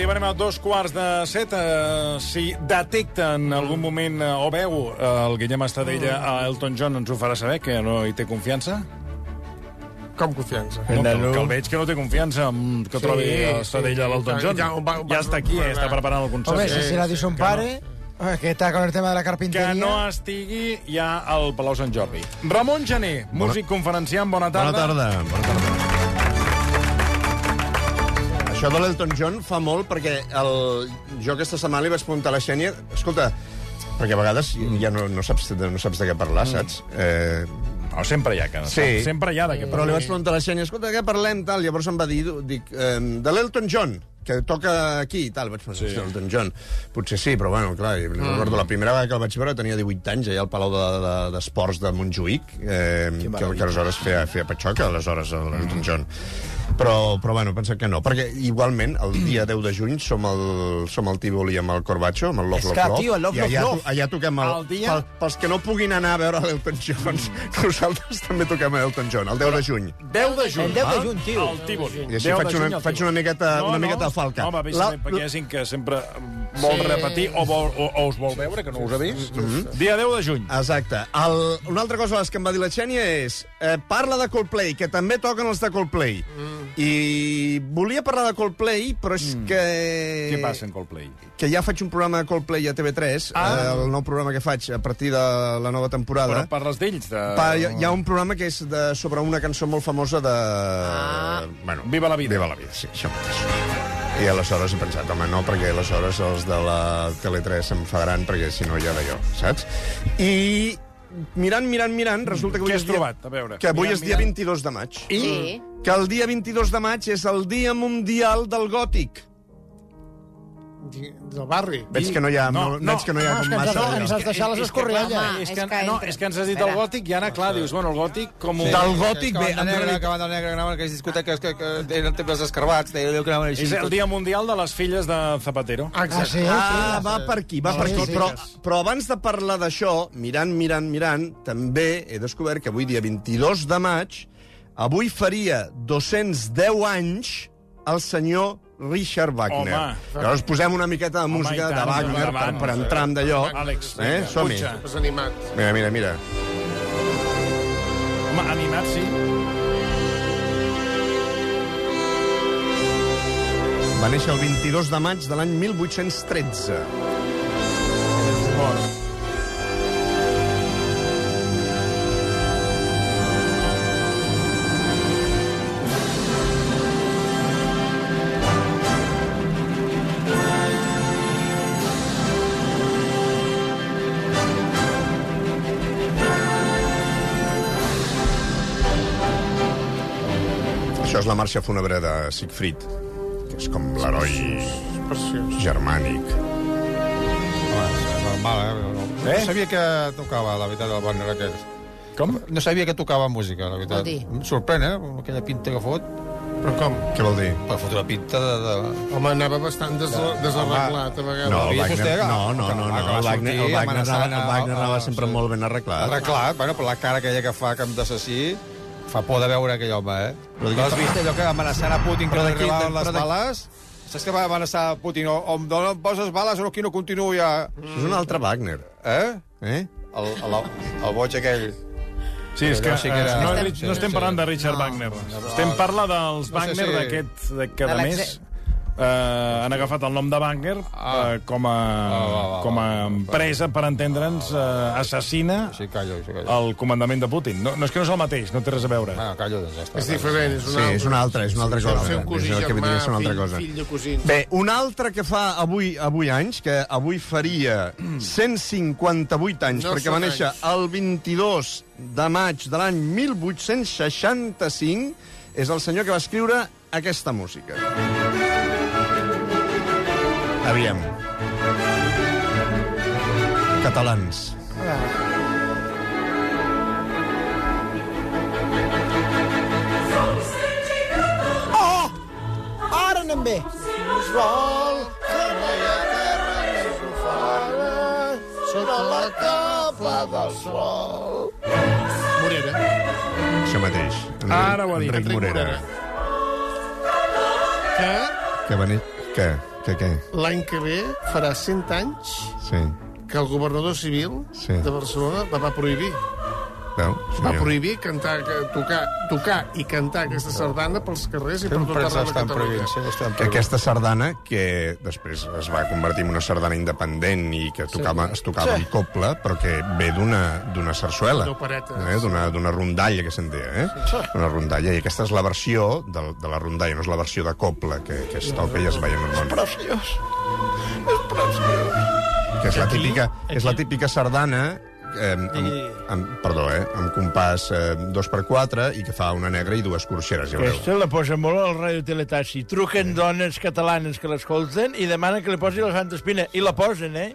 arribarem a dos quarts de set. Uh, si detecta en algun moment uh, o veu uh, el Guillem Estadella a Elton John, ens ho farà saber, que no hi té confiança? Com confiança? No, que, que el veig que no té confiança en que Sí, trobi Estadella sí. a l'Elton John. Ja, Ja, va- va- està aquí, eh, està preparant el concert. Home, si se la dice un pare, eh, que está con el tema de la que carpintería. no estigui ja al Palau Sant Jordi. Ramon Gené, músic conferenciant, bona tarda. Bona tarda. Bona tarda. Això de l'Elton John fa molt perquè el... jo aquesta setmana li vaig preguntar a la Xènia escolta, perquè a vegades ja no, no, saps, no saps de què parlar, saps? Eh, No, sempre hi ha, que Sí. sempre hi ha de què però li vaig preguntar a la Xènia, escolta, de què parlem? Tal. Llavors em va dir, dic, eh, de l'Elton John, que toca aquí i tal. Vaig pensar, sí. Elton John. Potser sí, però bueno, clar, mm. recordo la primera vegada que el vaig veure tenia 18 anys, allà al Palau d'Esports de, de, de Montjuïc, eh, que, que aleshores feia, feia patxoca, aleshores, l'Elton John. Però, però bueno, pensa que no, perquè igualment el dia 10 de juny som al, som al Tívoli amb el Corbacho, amb el Love Love Love, tio, el Love i allà, Love allà toquem el... El dia- Pel, pels que no puguin anar a veure l'Elton John, nosaltres també toquem a Elton John, el 10 de juny. 10 de juny. El 10 de ah? juny, tio. Al Tívoli. I així 10 de faig una, faig una miqueta, una miqueta de falca. Home, la, perquè hi ha gent que sempre vol sí. repetir o, vol, o, o us vol veure, que no us ha vist. Mm -hmm. Dia 10 de juny. Exacte. El, una altra cosa que em va dir la Xènia és eh, parla de Coldplay, que també toquen els de Coldplay. Mm. I volia parlar de Coldplay, però és mm. que... Què passa en Coldplay? Que ja faig un programa de Coldplay a TV3, Ah. eh, el nou programa que faig a partir de la nova temporada. Però parles d'ells? De... Pa, hi, hi ha un programa que és de, sobre una cançó molt famosa de... Ah. Bueno, Viva la vida. Viva la vida, sí, això mateix. I aleshores he pensat, home, no, perquè aleshores els de la Tele3 s'enfadaran, perquè si no ja d'allò, saps? I mirant, mirant, mirant, resulta que avui Què has és dia- trobat? A veure. Que avui Mirant, és dia mirant. 22 de maig. I? Sí. Que el dia 22 de maig és el dia mundial del gòtic. Del barri. Veig que no hi ha, No, no, no. veig que no hi ha No, és com que ens massa... has- ens has deixat les És que, escorrialles. home, és és que, no, és que ens has dit el gòtic i ara, clar, dius, bueno, el gòtic com un... Del gòtic, bé, negra, realitat- que banda negra, que anaven aquelles discoteques que, que eren temples escarbats, deia allò que anaven així. És el dia mundial de les filles de Zapatero. Ah, sí? Ah, sí. va per aquí, va per Sí, aquí. sí. Però, però abans de parlar d'això, mirant, mirant, mirant, també he descobert que avui, dia 22 de maig, avui faria 210 anys el senyor Richard Wagner. Home. Llavors posem una miqueta de Home, música i tant, de Wagner per, endavant. per entrar en d'allò. Àlex, eh? vinga, Som-hi. Mira, mira, mira. Home, animat, sí. Va néixer el 22 de maig de l'any 1813. Mort. La marxa fúnebre de Siegfried, que és com l'heroi germànic. Normal, eh? No, Eh? no sabia que tocava, la veritat, el Wagner aquest. Com? No sabia que tocava música, la veritat. Em sorprèn, eh? amb Aquella pinta que fot. Però com? Què vol dir? Per fotre la pinta de... de... Home, anava bastant des desarreglat, a vegades. No, el Wagner, vostè que- no, no, que no, no, que el Wagner, el Wagner, anava, el Wagner anava sempre sí. molt ben arreglat. Arreglat, bueno, però la cara aquella que fa com d'assassí fa por de veure aquell home, eh? Però has vist allò que amenaçant a Putin que li arribaven les bales? Saps que va amenaçar a Putin? O, o em donen, poses bales o aquí no continuo ja... Això és un altre Wagner. Eh? Eh? El, el, el boig aquell... Sí, és que, Allò sí que era- eh, no, Estem- no estem parlant de Richard Wagner. Estem parlant dels No sé Wagner si- d'aquest... De, que, De més, eh, han agafat el nom de Wagner Ah. eh, com, a, va, va, com a empresa, per entendre'ns, eh, assassina Sí, callo, sí, callo. el comandament de Putin. No, no és que no és el mateix, no té res a veure. Ah, callo, doncs ja està. És diferent, és Sí, una altra. és una altra, és una altra Sí, cosa. Seu cosí És que germà, ser una altra fill, cosa. fill de cosins. Bé, un altre que fa avui avui anys, que avui faria 158 anys, No perquè va néixer anys. el 22 de maig de l'any 1865, és el senyor que va escriure aquesta música. Aviam. Catalans. Oh! Ara anem bé. Us vol que no hi ha terra ofana sota la capa del sol. Morera. Això mateix. Enric, Ara ho ha dit. Enric Enric Morera. Que Que va néixer... Què? Què, què? l'any que ve farà 100 anys Sí. que el governador civil Sí. de Barcelona la va prohibir. Veu? Va senyor? prohibir cantar, tocar, tocar i cantar aquesta sardana pels carrers i per tot arreu de Catalunya. Sí, que aquesta sardana, que després es va convertir en una sardana independent i que tocava, es tocava Sí. amb coble, però que ve d'una d'una sarsuela. Eh? D'una d'una rondalla, que se'n deia, eh? Una rondalla. I aquesta és la versió de, de la rondalla, no és la versió de coble, que, que és el que ja es veia normalment. Preciós. Que és la típica, és la típica sardana eh, amb, amb, perdó, eh, amb compàs eh, 2 per 4 i que fa una negra i dues corxeres, ja veureu. Aquesta la posa molt al Ràdio Teletaxi. Truquen dones catalanes que l'escolten i demanen que li posi la Santa Espina. I la posen, eh?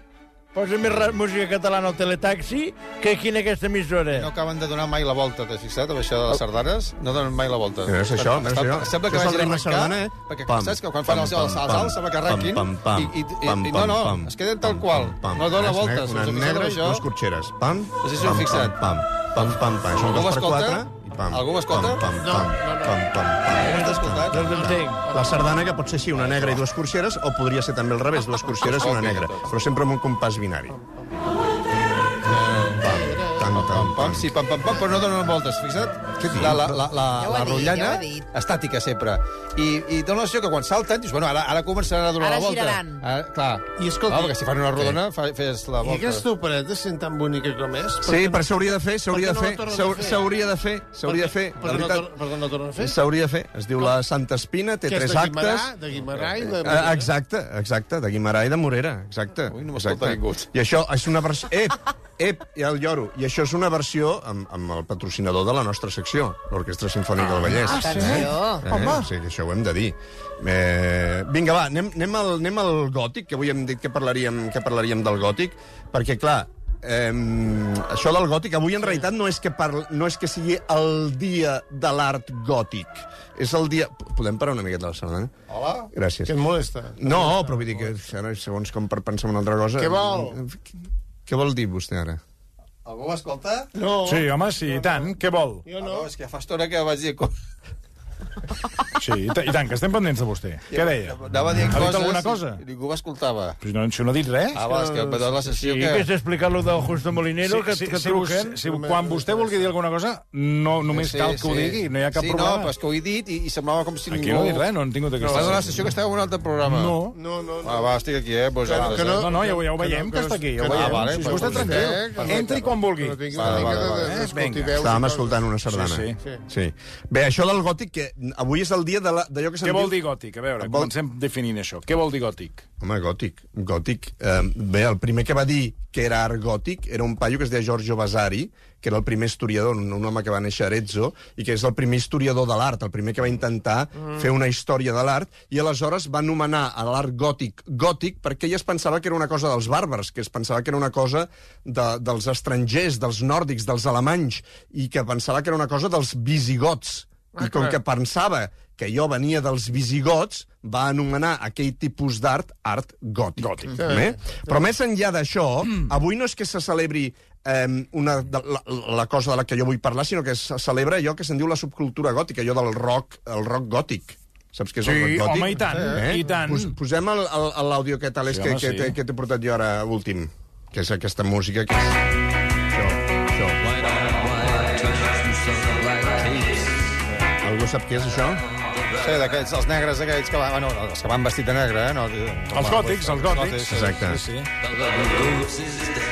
Posa més música catalana al Teletaxi que aquí en aquesta emissora. No acaben de donar mai la volta, t'has fixat, amb això de les sardanes? No donen mai la volta. Mira, és això, Està- és això. Sembla que vagin a arrencar, sardana, eh? perquè Pam, saps que quan fan pam, els, els, els pam, alts sembla que arrenquin pam, pam, i, i, i, pam, i no, no, pam, es queden pam, tal qual. pam, pam. No dona Una voltes. Una us heu fixat negra en i això? dues corxeres. Pam, No sé si pam, heu fixat. Pam, pam, pam, pam. Són Algú dos per m'escolta? quatre i pam. Algú m'escolta? Pam, pam, pam, pam, pam, No pam. t'has escoltat? No t'entenc. La sardana que pot ser així, una negra i dues corxeres, o podria ser també al revés, dues corxeres i una negra, però sempre amb un compàs binari. Pam, pam, Pam, pam, pam, sí, pam, pam, pam, però no donen voltes, fixa't? Dius? La, la, la, la, Ja la rotllana, ja estàtica sempre. I, i dona la sensació que quan salten, dius, bueno, ara, ara començaran a donar Ara la volta. giraran. Ara, clar. I no, perquè si fan una rodona, fa, fes la I volta. aquesta opereta, sent tan bonica com és... per Sí, no- però s'hauria de fer, s'hauria de per no fer, s'hauria de fer, s'hauria de fer. Per què no, per no tornen a fer? s'hauria de fer. Es diu la Santa Espina, té Que és tres de Guimarà, actes. de Guimarà i de... Eh, exacte, exacte, de Guimarà i de Morera, exacte. Ui, no m'escolta ningú. I això és una versió... Ep, ep, ja el lloro. I això és una versió amb, amb el patrocinador de la nostra secció, l'Orquestra Sinfònica del Vallès. Ah, Atenció. Eh, o sigui, que això ho hem de dir. Eh, vinga, va, anem, anem, al, anem al gòtic, que avui hem dit que parlaríem, que parlaríem del gòtic, perquè, clar, eh, això del gòtic, avui en realitat no és que, parl, no és que sigui el dia de l'art gòtic. És el dia... Podem parar una miqueta la sardana? Hola? Gràcies. Que et molesta. No, però vull dir que ara, segons com per pensar en una altra cosa... Què vol? Què vol dir vostè ara? Algú m'escolta? No, Sí, home, sí, i tant. Què vol? jo No, no. és que fa estona que vaig dir... Sí, i, i tant, que estem pendents de vostè. Què deia? Anava dient Ha dit coses alguna cosa? i ningú m'escoltava. Però no, si no ha dit res. Ah, va, és que m'ha donat la Sí, sensació que has que... explicat lo del Justo Molinero, que, que si, truquen. si, quan vostè vulgui dir alguna cosa, no, només Sí, cal que ho sí. digui, no hi ha cap sí, problema. no, però és que ho he dit i, i semblava com si Aquí ningú... no he dit res, no han tingut aquesta... donat la sensació que estàvem en un altre programa. No. No, no, no. Ah, va, estic aquí, eh? Pues, Que no, que no. No, no, ja, ho- ja ho Que veiem, no, que, que està aquí. Ja ho no- veiem. Ah, vale, si vostè tranquil. que- Entri quan vulgui. Que no i Estàvem escoltant una sardana. Sí, sí. sí. Bé, això del gòtic, avui és el dia d'allò que se'n Què vol diu... dir gòtic? A veure, Vol- comencem definint això. Què vol dir gòtic? Home, gòtic. Gòtic. Eh, bé, el primer que va dir que era art gòtic era un paio que es deia Giorgio Vasari, que era el primer historiador, un, un home que va néixer a Arezzo, i que és el primer historiador de l'art, el primer que va intentar mm. fer una història de l'art, i aleshores va anomenar a l'art gòtic gòtic perquè ell es pensava que era una cosa dels bàrbars, que es pensava que era una cosa de, dels estrangers, dels nòrdics, dels alemanys, i que pensava que era una cosa dels visigots. I com que pensava que jo venia dels visigots, va anomenar aquell tipus d'art art gòtic. Gòtic. Eh? Però més enllà d'això, avui no és que se celebri eh, una, de, la, la cosa de la que jo vull parlar, sinó que se celebra allò que se'n diu la subcultura gòtica, allò del rock, el rock gòtic. Saps què és el Sí, rock gòtic? home, i tant, i tant. Pos, posem el- el- l'àudio aquest, Alex, Sí, que, home, que, sí. que t'he portat jo ara últim, que és aquesta música que és... sap què és això? Sí, d'aquells, els negres aquells que van, bueno, els que van vestit de negre, eh? No, Els gòtics, els gòtics. Exacte. Sí, sí.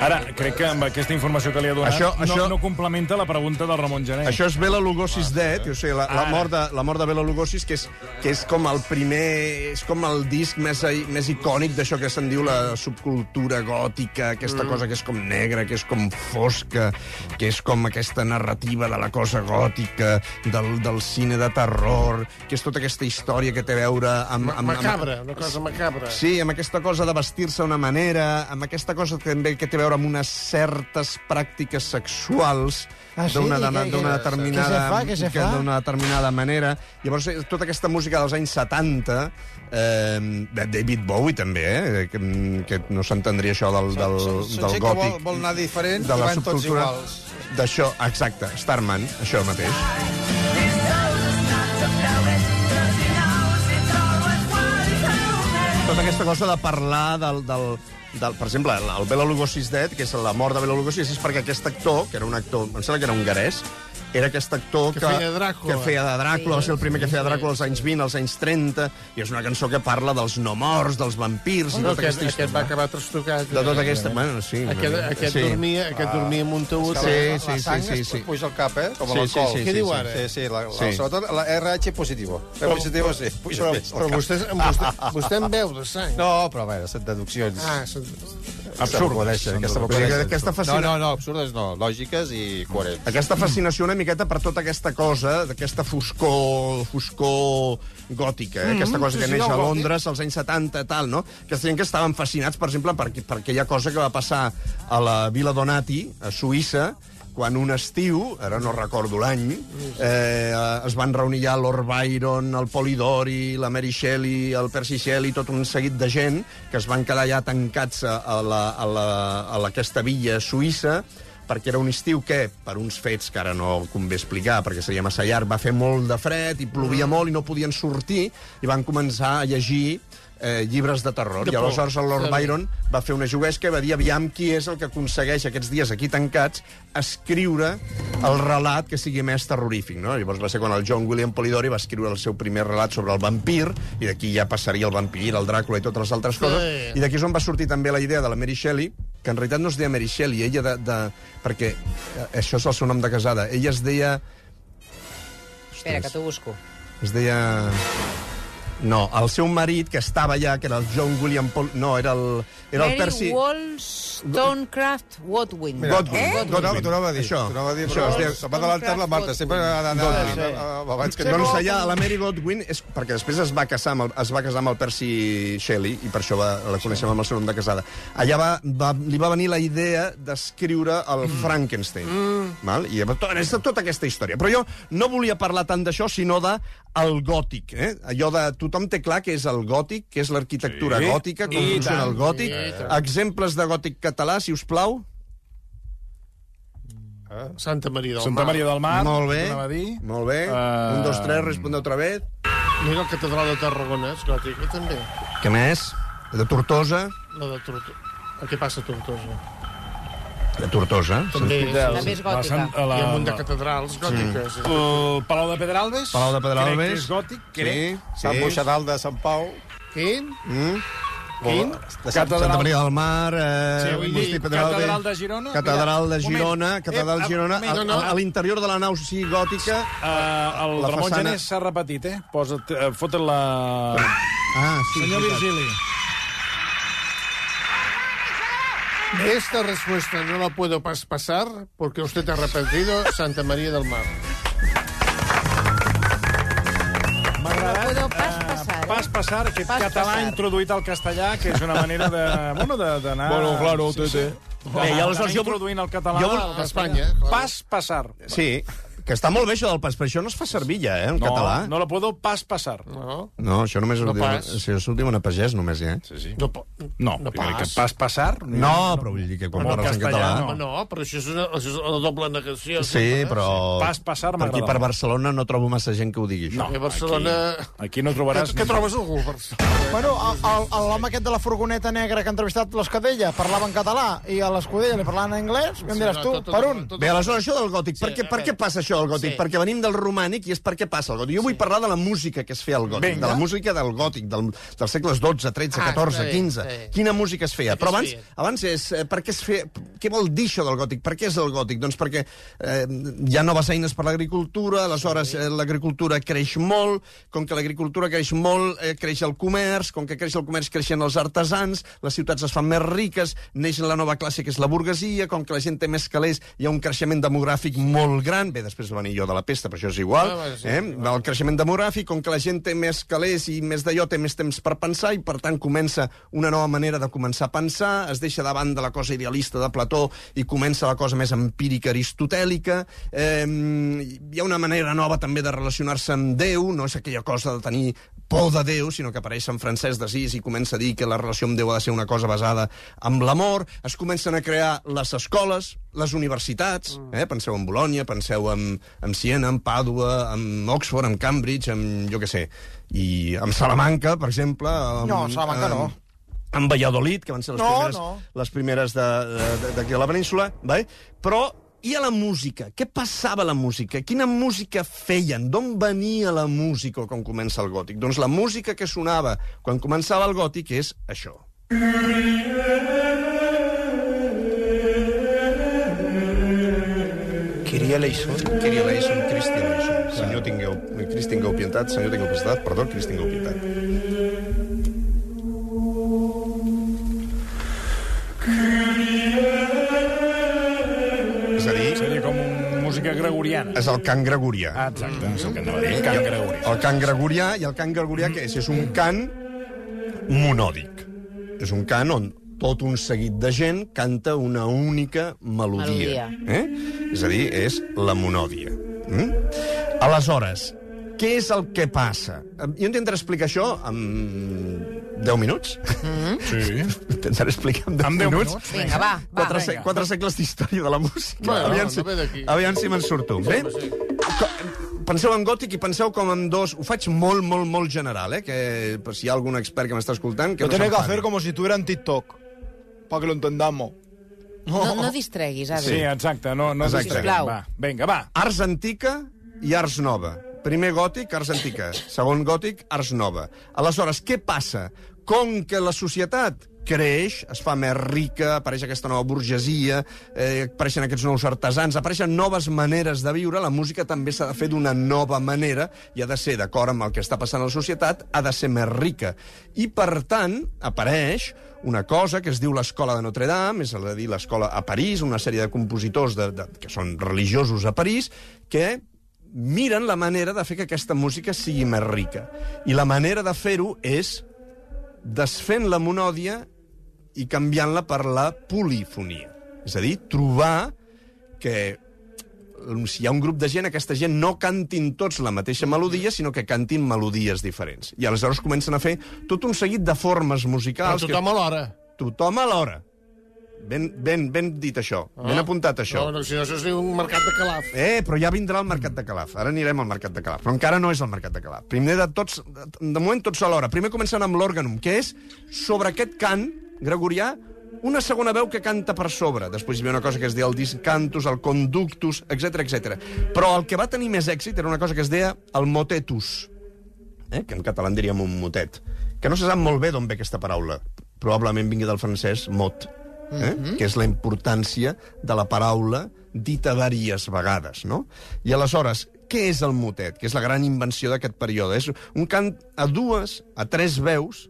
Ara, crec que amb aquesta informació que li ha donat Això- no, això- no complementa la pregunta del Ramon Gené. Això és Bela Lugosi's Dead, o sigui, la, la, mort de, la mort de Bela Lugosis, que és, que és com el primer... És com el disc més, més icònic d'això que se'n diu la subcultura gòtica, aquesta mm. cosa que és com negra, que és com fosca, que és com aquesta narrativa de la cosa gòtica, del, del cine de terror, que és tota aquesta història que té a veure amb... amb, amb Macabra, una cosa macabra. Sí, amb aquesta cosa de vestir-se d'una manera, amb aquesta cosa també que té a veure amb unes certes pràctiques sexuals Ah, sí? d'una determinada, què se fa, se que- determinada manera. Llavors, eh, tota aquesta música dels anys 70, eh, de David Bowie també, eh, que, que no s'entendria això del, del, Són- són del gent que gòtic. vol- vol anar diferent de i la van tots iguals. D'això, exacte, Starman, això mateix. Tota aquesta cosa de parlar del... del del, per exemple, el, el Bela Lugosi's Dead, que és la mort de Bela Lugosi, és perquè aquest actor, que era un actor, em sembla que era hongarès, era aquest actor Que que, feia Dràcula. que feia de Dràcula, va ser el primer que feia Dràcula als anys 20, als anys 30, i és una cançó que parla dels no morts, dels vampirs, i No, tota aquest, aquesta aquest va història. acabar trastocat. De tota aquesta... Bueno, sí. Aquest, aquest, sí. dormia, aquest dormia amb un taüt. Sí, la sí, sang sí, sí. puja al cap, eh? Com Sí, l'alcohol. sí, sí, Què sí, diu sí. ara? Sí, sí, la, la, Sí. sobretot la RH positivo. La positivo, sí, puja Però, però vostè, vostè, vostè en veu de sang. No, però a veure, són deduccions. Ah, són... absurd. Aquesta Vull dir que m'acudeixen. aquesta No, fascina- no, no, absurdes no, lògiques i coherents. Aquesta fascinació una miqueta per tota aquesta cosa, d'aquesta foscor, foscor gòtica, eh? aquesta cosa sí, que neix a. Londres als anys 70 tal, no? Aquesta gent que estaven fascinats, per exemple, per, per aquella cosa que va passar a la Vila Donati, a Suïssa, quan un estiu, ara no recordo l'any, eh, es van reunir ja Lord Byron, el Polidori, la Mary Shelley, el Percy Shelley, tot un seguit de gent que es van quedar ja tancats a, la, a, la, a aquesta villa suïssa perquè era un estiu que, per uns fets que ara no convé explicar, perquè seria massa llarg, va fer molt de fred i plovia Mm. molt i no podien sortir, i van començar a llegir eh, llibres de terror. De I aleshores el Lord Sí. Byron va fer una juguesca i va dir aviam qui és el que aconsegueix aquests dies aquí tancats escriure el relat que sigui més terrorífic. No? Llavors va ser quan el John William Polidori va escriure el seu primer relat sobre el vampir, i d'aquí ja passaria el vampir, el Dràcula i totes les altres Sí. coses, i d'aquí és on va sortir també la idea de la Mary Shelley, que en realitat no es deia Mary Shelley, ella de... de perquè eh, això és el seu nom de casada. Ella es deia... Espera, que t'ho busco. Es deia... No, el seu marit, que estava allà, que era el John William Paul... No, era el, era el Mary Percy... Wollstonecraft Watwin. Godwin. Eh? Godwin. Godwin. T'ho anava a dir. Això. T'ho anava a dir, Això, però diu- se'm va adelantar la Marta. Sempre ha d'anar Godwin. eh, abans que... Doncs allà, la Mary Godwin, és, perquè després es va casar amb el, es va casar amb el Percy Shelley, i per això va, la coneixem amb el seu nom de casada. Allà va, va, li va venir la idea d'escriure el Frankenstein. Mm. Val? I tot, és tota aquesta història. Però jo no volia parlar tant d'això, sinó de el gòtic. Eh? Allò de... Tothom té clar que és el gòtic, que és l'arquitectura Sí. gòtica, com I funciona tant. el gòtic. Tant. Exemples de gòtic català, si us plau. Santa Maria del Santa Mar. Maria del Mar. Molt bé. Molt bé. Eh, Un, dos, tres, responde otra vez. Mira el catedral de Tarragona, és gòtica, també. Què més? De Tortosa. La de Tortosa. Què passa a Tortosa? De Tortosa. També és... També és gòtica. Sant- Hi la, ha un munt de catedrals gòtiques. Sí. El Palau de Pedralbes. Palau de Pedralbes. Crec que és gòtic, crec. Sant Moixadal de Sant Pau. Quin? Mm? Quin? De Sant... Santa Catedral, Maria del Mar, eh, Sí, dir. Catedral de Girona. Catedral de Mira, Girona, moment. Catedral de Eh, Girona. moment. A, no, no. a, a l'interior de la nau sí gòtica... Uh, el La Ramon façana- Genés s'ha repetit, eh? Posa't, uh, fota't la... Ah, sí. Senyor. Virgili. Esta respuesta no la puedo pas pasar porque usted ha repetido Santa María del Mar. Eh, passar, eh? Pas passar, aquest Pas català passar. introduït al castellà, que és una manera de... Bueno, de- d'anar... Bueno, claro, té, té. Bé, i aleshores jo- introduint el català jo A. Espanya, clar. Pas passar. Sí, que està molt bé això del pas, però això no es fa servir ja, eh, en No, català. no la puedo pas passar. No, No, això només No ho pas. Si això ho diu una pagès, només, eh? Sí, sí. no, No, No no que pas. pas passar... No, però vull dir que quan parles en castellà, català... Home, no, però això és una, això és una doble negació. Sí, però... Pas passar Per aquí, m'agrada per. Barcelona, no trobo massa gent que ho digui, això. No, A Barcelona... Aquí, aquí no trobaràs... Què, què trobes algú? a Barcelona? Bueno, l'home aquest de la furgoneta negra que ha entrevistat l'Escadella parlava en català i a l'Escudella li parlaven en anglès, què em diràs tu? Per un? Bé, aleshores, això del gòtic, per, Sí, què, a per què veure. passa això del gòtic? Sí. Perquè venim del romànic i és per què passa el gòtic. Jo vull parlar de la música que es feia al gòtic, Vinga. de la música del gòtic, del, dels segles XII, XIII, Ah, XIV, està bé, XV. està bé. Quina música es feia? Però abans, abans és, eh, per què es feia... Què vol dir això del gòtic? Per què és el gòtic? Doncs perquè eh, hi ha noves eines per l'agricultura, aleshores eh, l'agricultura creix molt, com que l'agricultura creix molt, eh, creix el comerç, com que creix el comerç creixen els artesans, les ciutats es fan més riques, neix la nova classe que és la burguesia, com que la gent té més calés, hi ha un creixement demogràfic molt gran, bé, després va venir jo de la pesta, però això és igual, Ah, sí, eh? el creixement demogràfic, com que la gent té més calés i més d'allò, té més temps per pensar, i per tant comença una nova manera de començar a pensar, es deixa davant de la cosa idealista de Plató i comença la cosa més empírica aristotèlica, eh, hi ha una manera nova també de relacionar-se amb Déu, no és aquella cosa de tenir por de Déu, sinó que apareix Sant Francesc d'Assís i comença a dir que la relació amb Déu ha de ser una cosa basada amb l'amor, es comencen a crear les escoles, les universitats, eh? penseu en Bolònia, penseu en, en Siena, en Pàdua, en Oxford, en Cambridge, en jo què sé, i en Salamanca, per exemple... Amb, No, Salamanca no. En Valladolid, que van ser les No, primeres, no. les primeres de- de- d'aquí a la península, vai? però i a la música? Què passava a la música? Quina música feien? D'on venia la música quan comença el gòtic? Doncs la música que sonava quan començava el gòtic és això. Kiria Leison. Kyrie eleison, Christi eleison. Senyor, tingueu, Crist tingueu pietat, senyor, tingueu pietat, perdó, Crist tingueu pietat. Dir, Seria com una música gregoriana. és el cant gregorià. Ah, exacte, és el que anava a dir, cant gregorià. El cant gregorià, i el cant gregorià què és? És un cant monòdic. És un cant on tot un seguit de gent canta una única melodia. Eh? És a dir, és la monòdia. Mm? Aleshores, què és el que passa? Jo intentaré explicar això en 10 minuts. Sí. Intentaré explicar en 10, En 10 minuts. minuts. Vinga, va, va. Quatre, se quatre segles d'història de la música. Bueno, aviam, no si, d'aquí. aviam si me'n surto. Bé? Penseu en gòtic i penseu com en dos... Ho faig molt, molt, molt general, eh? Que per si hi ha algun expert que m'està escoltant... Que Lo no tiene que hacer como si estuviera en TikTok. Para que lo entendamos. No, no distreguis, Adi. Sí, exacte, no, no Exacte. distraguem. Sisplau. Va, vinga, va. Ars antica i ars nova. Primer gòtic, ars antica. Segon gòtic, ars nova. Aleshores, què passa? Com que la societat creix, es fa més rica, apareix aquesta nova burgesia, eh, apareixen aquests nous artesans, apareixen noves maneres de viure, la música també s'ha de fer d'una nova manera i ha de ser, d'acord amb el que està passant a la societat, ha de ser més rica. I, per tant, apareix una cosa que es diu l'Escola de Notre Dame, és a dir, l'escola a París, una sèrie de compositors de, de, que són religiosos a París, que miren la manera de fer que aquesta música sigui més rica. I la manera de fer-ho és desfent la monòdia i canviant-la per la polifonia. És a dir, trobar que mm, si hi ha un grup de gent, aquesta gent no cantin tots la mateixa melodia, sinó que cantin melodies diferents. I aleshores comencen a fer tot un seguit de formes Però musicals... tothom alhora. Que... Tothom alhora. Ben, ben, ben dit això, ben apuntat això. No, no, si no, això es diu un mercat de calaf. Eh, però ja vindrà el Mercat de Calaf. Ara anirem al Mercat de Calaf. Però encara no és el Mercat de Calaf. Primer de tots, de moment tots alhora. Primer començant amb l'òrganum, que és sobre aquest cant gregorià una segona veu que canta per sobre. Després hi havia una cosa que es deia el discantus, el conductus, etc etc. Però el que va tenir més èxit era una cosa que es deia el motetus, eh? que en català en diríem un motet, que no se sap molt bé d'on ve aquesta paraula. Probablement vingui del francès mot, eh? que és la importància de la paraula dita diverses vegades, no? I aleshores, què és el motet? Que és la gran invenció d'aquest període. És un cant a dues, a tres veus,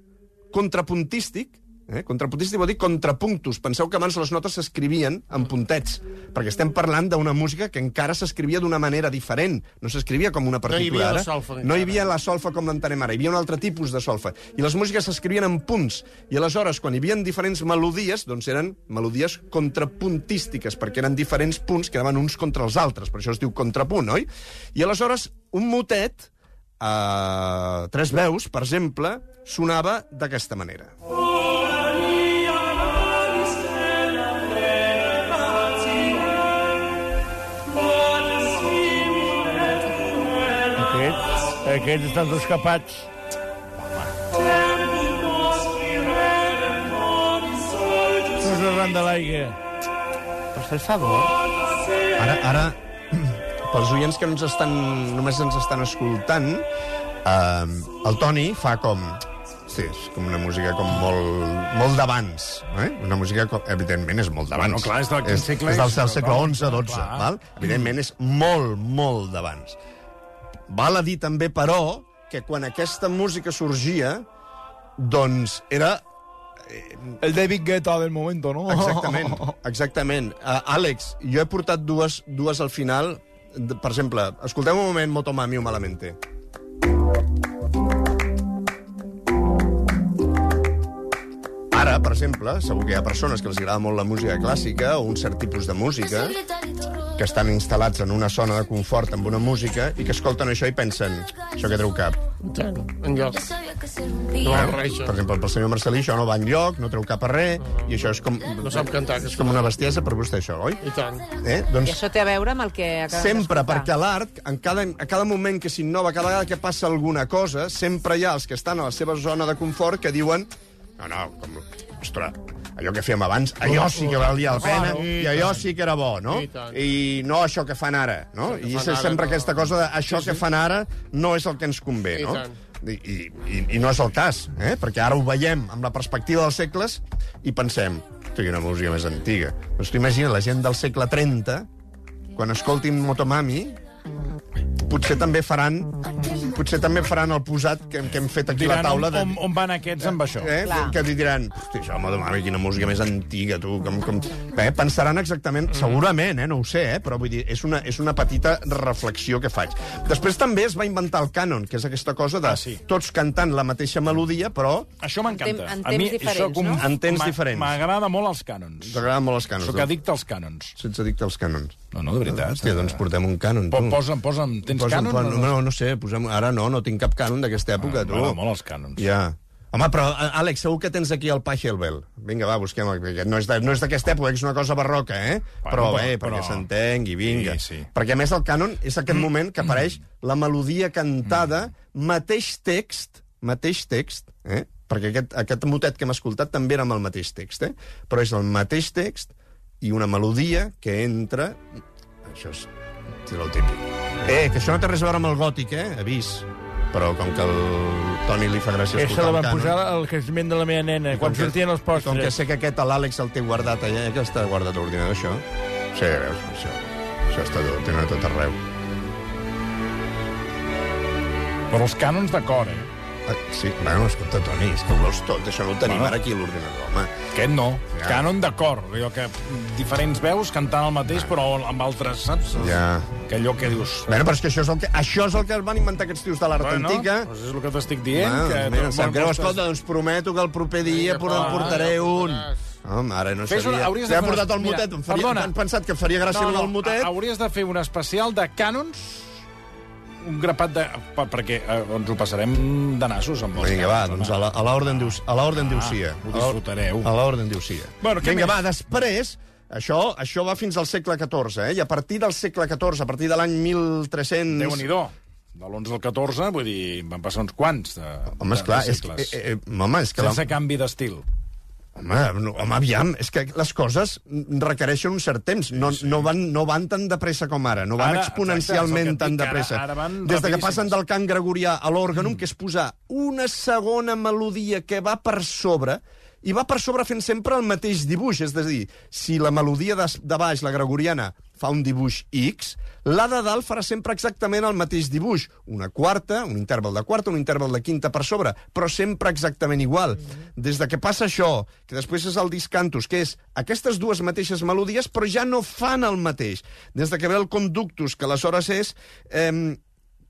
contrapuntístic, Eh? Contrapuntístic vol dir contrapunctus. Penseu que abans les notes s'escrivien en puntets, perquè estem parlant d'una música que encara s'escrivia d'una manera diferent. No s'escrivia com una No hi partitura havia la ara. solfa No hi havia la solfa com l'entenem ara, hi havia un altre tipus de solfa. I les músiques s'escrivien en punts. I aleshores, quan hi havia diferents melodies, doncs eren melodies contrapuntístiques, perquè eren diferents punts que anaven uns contra els altres. Per això es diu contrapunt, oi? I aleshores, un motet, a tres veus, per exemple, sonava d'aquesta manera. Aquests estan tots capats. Tots arran de l'aigua. Per fer favor. Ara, ara, pels oients que no ens estan, només ens estan escoltant, eh, el Toni fa com... Sí, és com una música com molt, molt d'abans. Eh? Una música, com, evidentment, és molt d'abans. Bueno, clar, és del és, segle és del, del segle XI-XII. clar. Val? Evidentment, és molt, molt d'abans. Val a dir també, però, que quan aquesta música sorgia, doncs era El David Guetta del momento, no? Exactament, exactament. Uh, Àlex, jo he portat dues, dues al final. Per exemple, escolteu un moment Motomami o Malamente. Ara, per exemple, segur que hi ha persones que els agrada molt la música clàssica o un cert tipus de música que estan instal·lats en una zona de confort amb una música i que escolten això i pensen això que treu cap. Tant, enlloc. No va res, Per exemple, pel senyor Marcelí això no va enlloc, no treu cap a res, i això és com... No sap cantar, que És com una bestiesa per vostè, això, oi? I tant. Eh? I Doncs això té a veure amb el que acabem sempre, perquè l'art, en cada, a cada moment que s'innova, cada vegada que passa alguna cosa, sempre hi ha els que estan a la seva zona de confort que diuen no, no, com, ostres, allò que fèiem abans, allò sí que valia la pena, i allò sí que era bo, no? I tant. I no això que fan ara, no? I fan és ara, sempre no. aquesta cosa de això que fan ara no és el que ens convé, I no? tant. I, i, i, no és el cas, eh? perquè ara ho veiem amb la perspectiva dels segles i pensem, que una música més antiga. Doncs tu imagina la gent del segle 30, quan escoltin Motomami, potser també faran potser també faran el posat que, hem- que hem fet aquí a Diran la taula. on, on van aquests amb això. Eh? Clar. Que diran, hosti, això, Motomami, quina música més antiga, tu. Com, com... Eh? Pensaran exactament, segurament, eh? no ho sé, eh? però vull dir, és una, és una petita reflexió que faig. Després també es va inventar el cànon, que és aquesta cosa de Ah, sí. tots cantant la mateixa melodia, però Això m'encanta. En en A mi això com- no? En temps diferents. M'agrada molt els cànons. t'agraden molt els cànons. Soc no? addicte als cànons. Sense addicte als cànons. No, no, de veritat. Hòstia, doncs portem un cànon, tu. Posa'm, posa'm. Tens Posa'm, cànon? pon- No, no sé, posem... ara no, no tinc cap cànon d'aquesta època, tu. M'agraden molt els cànons. Ja. Home, però, Àlex, segur que tens aquí el Pachelbel. Vinga, va, busquem... No és de- no és d'aquesta època, és una cosa barroca, eh? Bueno, però bé, però- perquè s'entengui, vinga. Sí, sí. Perquè, a més, el cànon és aquest moment que apareix la melodia cantada, mateix text, mateix text, eh? perquè aquest, aquest motet que hem escoltat també era amb el mateix text, eh? però és el mateix text i una melodia que entra... Això és, és el típic. Eh, que això no té res a veure amb el gòtic, eh? Avís. Però com que el Toni li fa gràcia Aquesta escoltar la el van posar al casament de la meva nena, quan que- sortien els i Com que postres. sé que aquest, l'Àlex, el té guardat allà, que està guardat a l'ordinador, això. Sí, veus, això. Això està tot, tenen tot arreu. Però els cànons de cor, eh? Ah, sí, bueno, escolta, Toni, és que ho veus tot, això no ho tenim Bueno. ara aquí a l'ordinador, home. Aquest no. Ja. Cànon de cor. Allò que diferents veus cantant el mateix, però amb altres, saps? Ja. Que allò que dius... Bueno, però és que això és el que, això és el que van inventar aquests tios de l'art Bueno, antiga. doncs és el que t'estic dient. Bueno, que mira, sap greu, escolta, doncs prometo que el proper dia Vinga, en portaré ja un. portaràs. Home, ara no Fes una- sabia. de T'he fer una- portat el mira, motet, em faria, perdona. han pensat que faria gràcia No, no, el motet. hauries de fer un especial de cànons un grapat de... per- perquè eh, ens ho passarem de nassos amb Vinga, va, doncs a la- a l'ordre diu, a l'ordre diu sia. ho disfrutareu. A l'ordre diu sia. Bueno, què Vinga, més? va, després, això, això va fins al segle XIV, eh? I a partir del segle XIV, a partir de l'any 1300... Déu-n'hi-do. De l'11 al 14, vull dir, van passar uns quants de, Home, de, esclar, de és que, segles. eh, eh, home, és que la, Sense canvi d'estil. Home, no, home, aviam, és que les coses requereixen un cert temps. No, no, van, no van tan de pressa com ara, no van Ara, exponencialment exacte, tan de pressa. ara- ara van Des de que passen del cant gregorià a l'òrganum, que és posar una segona melodia que va per sobre, i va per sobre fent sempre el mateix dibuix. És a dir, si la melodia de, de baix, la gregoriana, fa un dibuix X, la de dalt farà sempre exactament el mateix dibuix. Una quarta, un interval de quarta, un interval de quinta per sobre, però sempre exactament igual. Des de que passa això, que després és el discantus, que és aquestes dues mateixes melodies, però ja no fan el mateix. Des de que ve el conductus, que aleshores és eh,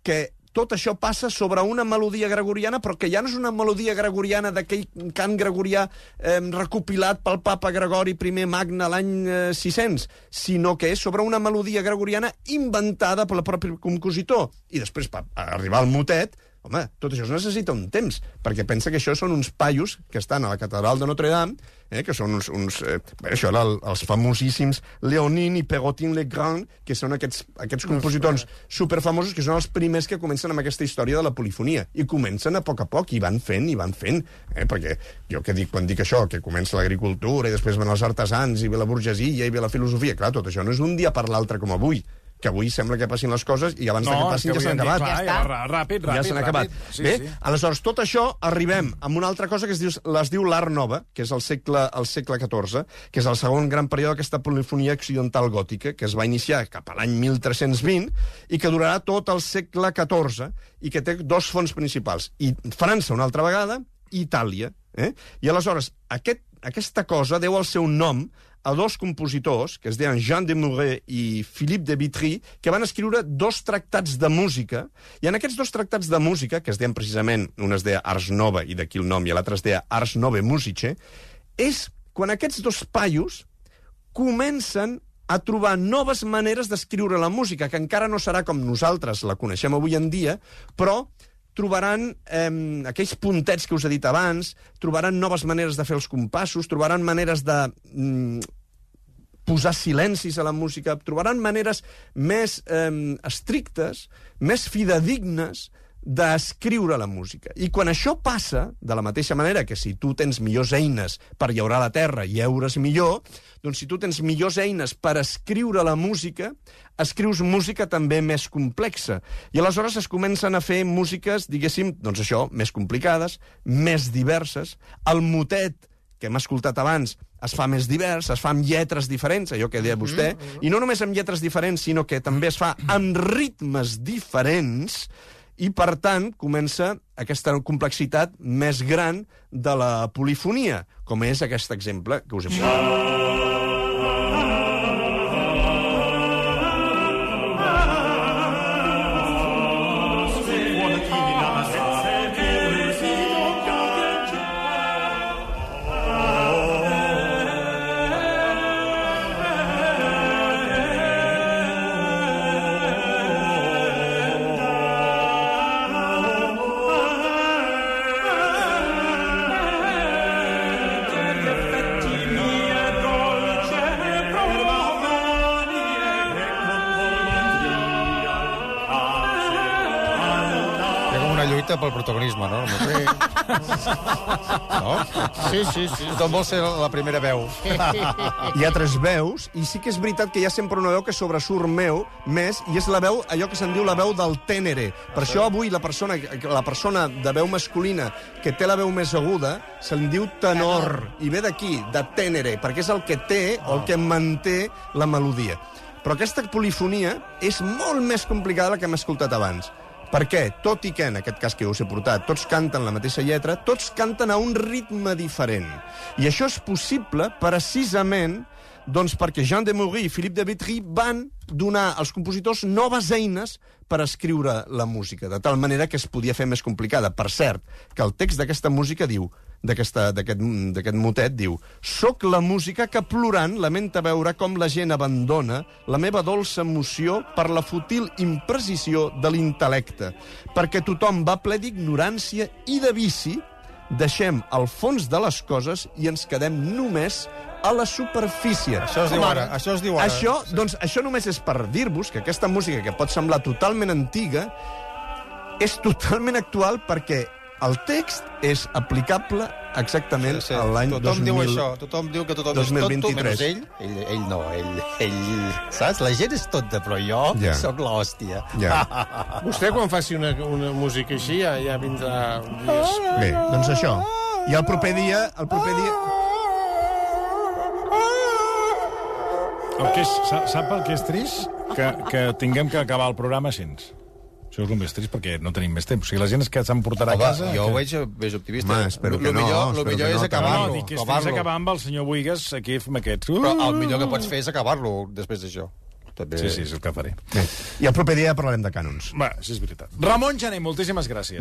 que tot això passa sobre una melodia gregoriana, però que ja no és una melodia gregoriana d'aquell cant gregorià eh, recopilat pel papa Gregori I Magne l'any eh, 600, sinó que és sobre una melodia gregoriana inventada pel propi compositor. I després, per arribar al motet, Home, tot això es necessita un temps, perquè pensa que això són uns paios que estan a la catedral de Notre Dame, eh, que són uns... uns eh, bé, això era el, els famosíssims Léonin i Perotin Legrand, que són aquests, aquests compositors superfamosos que són els primers que comencen amb aquesta història de la polifonia. I comencen a poc a poc, i van fent, i van fent. Eh, perquè jo que dic, quan dic això, que comença l'agricultura, i després van els artesans, i ve la burgesia, i ve la filosofia, clar, tot això no és d'un dia per l'altre com avui que avui sembla que passin les coses i abans No, de que passin que ja s'han acabat. clar, ja va ràpid, ja ràpid, s'han ràpid. acabat. Sí, Bé, sí. aleshores, tot això arribem amb una altra cosa que es diu, les diu l'Art Nova, que és el segle, el segle XIV, que és el segon gran període d'aquesta polifonia occidental gòtica, que es va iniciar cap a l'any 1320 i que durarà tot el segle XIV i que té dos fons principals. I França, una altra vegada, i Itàlia. Eh? I aleshores, aquest, aquesta cosa deu el seu nom a dos compositors, que es deien Jean de Mouret i Philippe de Vitry, que van escriure dos tractats de música, i en aquests dos tractats de música, que es deien precisament, un es deia Ars Nova, i d'aquí el nom, i l'altre es deia Ars Nove Musice, és quan aquests dos paios comencen a trobar noves maneres d'escriure la música, que encara no serà com nosaltres la coneixem avui en dia, però trobaran eh, aquells puntets que us he dit abans, trobaran noves maneres de fer els compassos, trobaran maneres de mm, posar silencis a la música, trobaran maneres més eh, estrictes, més fidedignes d'escriure la música. I quan això passa, de la mateixa manera que si tu tens millors eines per llaurar la terra i eures millor, doncs si tu tens millors eines per escriure la música, escrius música també més complexa. I aleshores es comencen a fer músiques, diguéssim, doncs això, més complicades, més diverses. El motet, que hem escoltat abans, es fa més divers, es fa amb lletres diferents, allò que deia vostè, i no només amb lletres diferents, sinó que també es fa amb ritmes diferents, i, per tant, comença aquesta complexitat més gran de la polifonia, com és aquest exemple que us he posat. Pel protagonisme, no? No? Sí, sí, sí. Tothom vol ser la primera veu. Hi ha tres veus, i sí que és veritat que hi ha sempre una veu que sobresurt meu més, i és la veu, allò que se'n diu la veu del tènere. Per això avui la persona, la persona de veu masculina que té la veu més aguda se'n diu tenor, i ve d'aquí, de tènere, perquè és el que té o el que manté la melodia. Però aquesta polifonia és molt més complicada la que hem escoltat abans. Per què? Tot i que, en aquest cas que us he portat, tots canten la mateixa lletra, tots canten a un ritme diferent. I això és possible precisament doncs perquè Jean de Maury i Philippe de Vitry van donar als compositors noves eines per escriure la música, de tal manera que es podia fer més complicada. Per cert, que el text d'aquesta música diu, d'aquest motet, diu «Soc la música que plorant lamenta veure com la gent abandona la meva dolça emoció per la fútil imprecisió de l'intel·lecte, perquè tothom va ple d'ignorància i de vici, deixem el fons de les coses i ens quedem només a la superfície. Això es diu ara. Això es diu ara. Això, doncs, això només és per dir-vos que aquesta música, que pot semblar totalment antiga, és totalment actual perquè el text és aplicable exactament Sí, sí. a l'any Tothom 2000. diu això, tothom diu que tothom 2023. és tonto, menys ell. ell. Ell no, ell, ell... Saps? La gent és tonta, però jo Ja. sóc l'hòstia. Ja. Vostè, quan faci una, una música així, ja, ja vindrà... Bé, doncs això. I el proper dia... El proper dia... El que és, sa- sap el que és trist? Que, que tinguem que acabar el programa així. Això és el més trist perquè no tenim més temps. O sigui, la gent és que s'emportarà a casa... jo que... ho veig més optimista. Home, espero Lo- que no, Millor, lo millor que és acabar-lo. no, dic que acabar-lo. acabar amb el senyor Buigas aquí amb aquests... Però el millor que pots fer és acabar-lo després d'això. També... Sí, sí, és el que faré. I el proper dia parlarem de cànons. Va, sí, és veritat. Ramon Jané, moltíssimes gràcies.